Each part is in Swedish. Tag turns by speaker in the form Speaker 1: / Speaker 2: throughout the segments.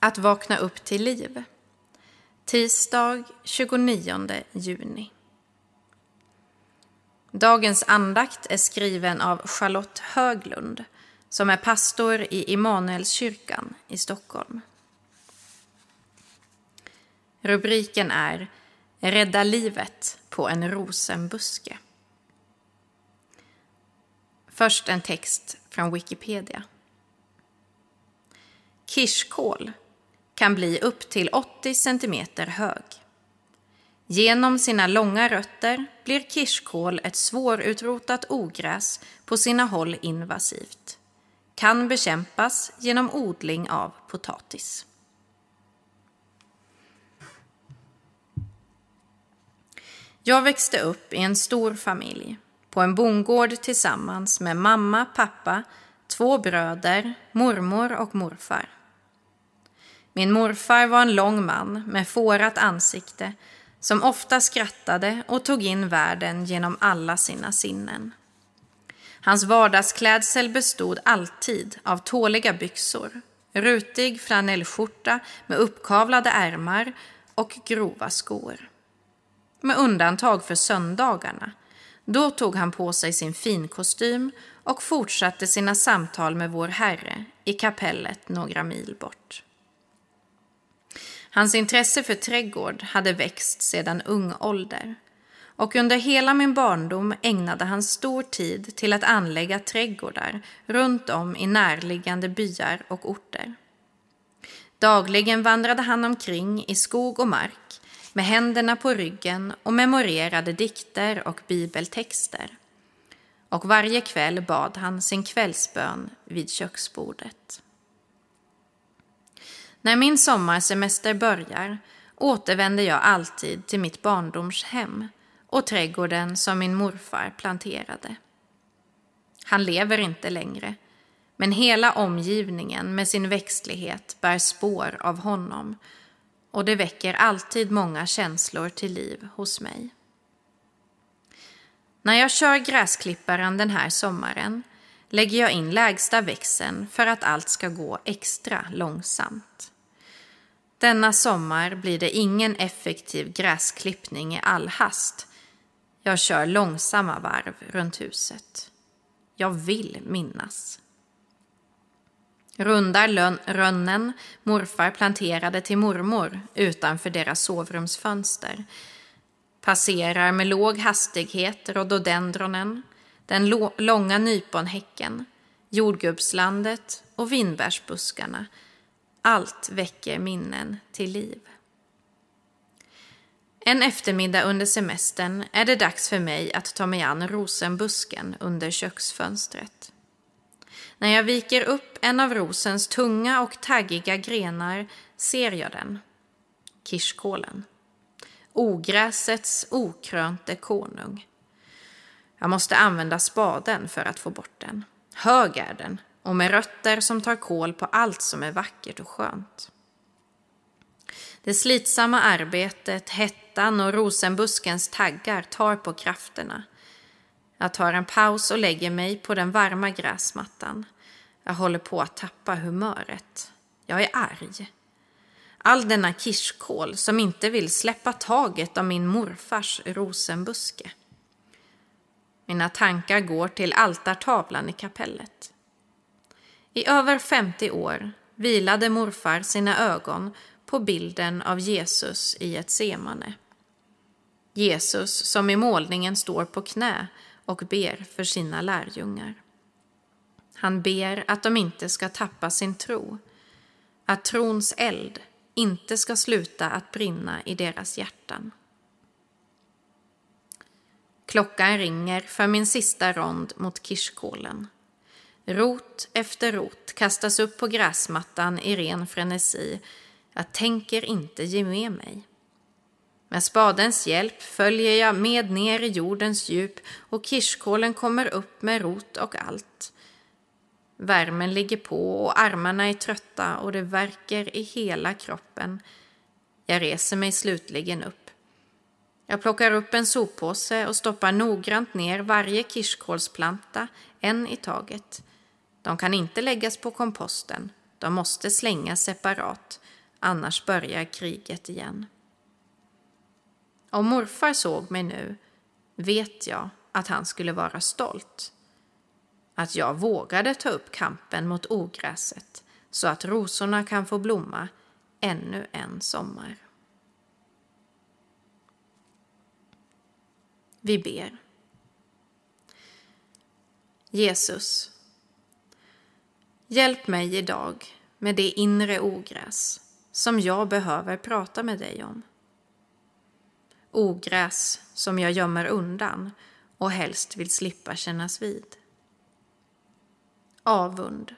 Speaker 1: Att vakna upp till liv. Tisdag 29 juni. Dagens andakt är skriven av Charlotte Höglund som är pastor i Immanuelskyrkan i Stockholm. Rubriken är Rädda livet på en rosenbuske. Först en text från Wikipedia. Kirskål kan bli upp till 80 cm hög. Genom sina långa rötter blir kirskål ett svårutrotat ogräs, på sina håll invasivt. Kan bekämpas genom odling av potatis. Jag växte upp i en stor familj, på en bondgård tillsammans med mamma, pappa, två bröder, mormor och morfar. Min morfar var en lång man med fårat ansikte som ofta skrattade och tog in världen genom alla sina sinnen. Hans vardagsklädsel bestod alltid av tåliga byxor, rutig flanellskjorta med uppkavlade ärmar och grova skor. Med undantag för söndagarna. Då tog han på sig sin finkostym och fortsatte sina samtal med vår Herre i kapellet några mil bort. Hans intresse för trädgård hade växt sedan ung ålder och under hela min barndom ägnade han stor tid till att anlägga trädgårdar runt om i närliggande byar och orter. Dagligen vandrade han omkring i skog och mark med händerna på ryggen och memorerade dikter och bibeltexter. Och varje kväll bad han sin kvällsbön vid köksbordet. När min sommarsemester börjar återvänder jag alltid till mitt barndomshem och trädgården som min morfar planterade. Han lever inte längre, men hela omgivningen med sin växtlighet bär spår av honom och det väcker alltid många känslor till liv hos mig. När jag kör gräsklipparen den här sommaren lägger jag in lägsta växeln för att allt ska gå extra långsamt. Denna sommar blir det ingen effektiv gräsklippning i all hast. Jag kör långsamma varv runt huset. Jag vill minnas. Rundar rönnen morfar planterade till mormor utanför deras sovrumsfönster. Passerar med låg hastighet rhododendronen, den långa nyponhäcken, jordgubbslandet och vinbärsbuskarna. Allt väcker minnen till liv. En eftermiddag under semestern är det dags för mig att ta mig an rosenbusken under köksfönstret. När jag viker upp en av rosens tunga och taggiga grenar ser jag den. Kirskålen. Ogräsets okrönte konung. Jag måste använda spaden för att få bort den. Hög är den och med rötter som tar kål på allt som är vackert och skönt. Det slitsamma arbetet, hettan och rosenbuskens taggar tar på krafterna. Jag tar en paus och lägger mig på den varma gräsmattan. Jag håller på att tappa humöret. Jag är arg. All denna kirskål som inte vill släppa taget om min morfars rosenbuske. Mina tankar går till altartavlan i kapellet. I över 50 år vilade morfar sina ögon på bilden av Jesus i ett semane. Jesus som i målningen står på knä och ber för sina lärjungar. Han ber att de inte ska tappa sin tro, att trons eld inte ska sluta att brinna i deras hjärtan. Klockan ringer för min sista rond mot kirskålen. Rot efter rot kastas upp på gräsmattan i ren frenesi. Jag tänker inte ge med mig. Med spadens hjälp följer jag med ner i jordens djup och kirskålen kommer upp med rot och allt. Värmen ligger på och armarna är trötta och det verkar i hela kroppen. Jag reser mig slutligen upp. Jag plockar upp en soppåse och stoppar noggrant ner varje kirskålsplanta, en i taget. De kan inte läggas på komposten.
Speaker 2: De måste slängas separat, annars börjar kriget igen. Om morfar såg mig nu vet jag att han skulle vara stolt. Att jag vågade ta upp kampen mot ogräset så att rosorna kan få blomma ännu en sommar. Vi ber. Jesus, hjälp mig idag med det inre ogräs som jag behöver prata med dig om. Ogräs som jag gömmer undan och helst vill slippa kännas vid. Avund.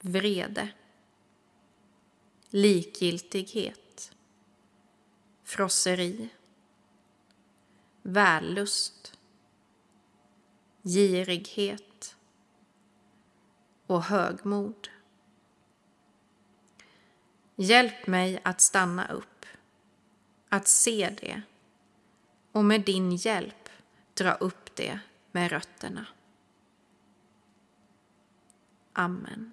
Speaker 2: Vrede. Likgiltighet. Frosseri. Vällust. Girighet. Och högmod. Hjälp mig att stanna upp, att se det och med din hjälp dra upp det med rötterna. Amen.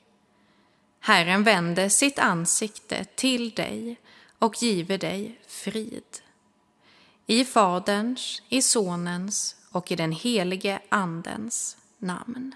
Speaker 1: Herren vände sitt ansikte till dig och giver dig frid. I Faderns, i Sonens och i den helige Andens namn.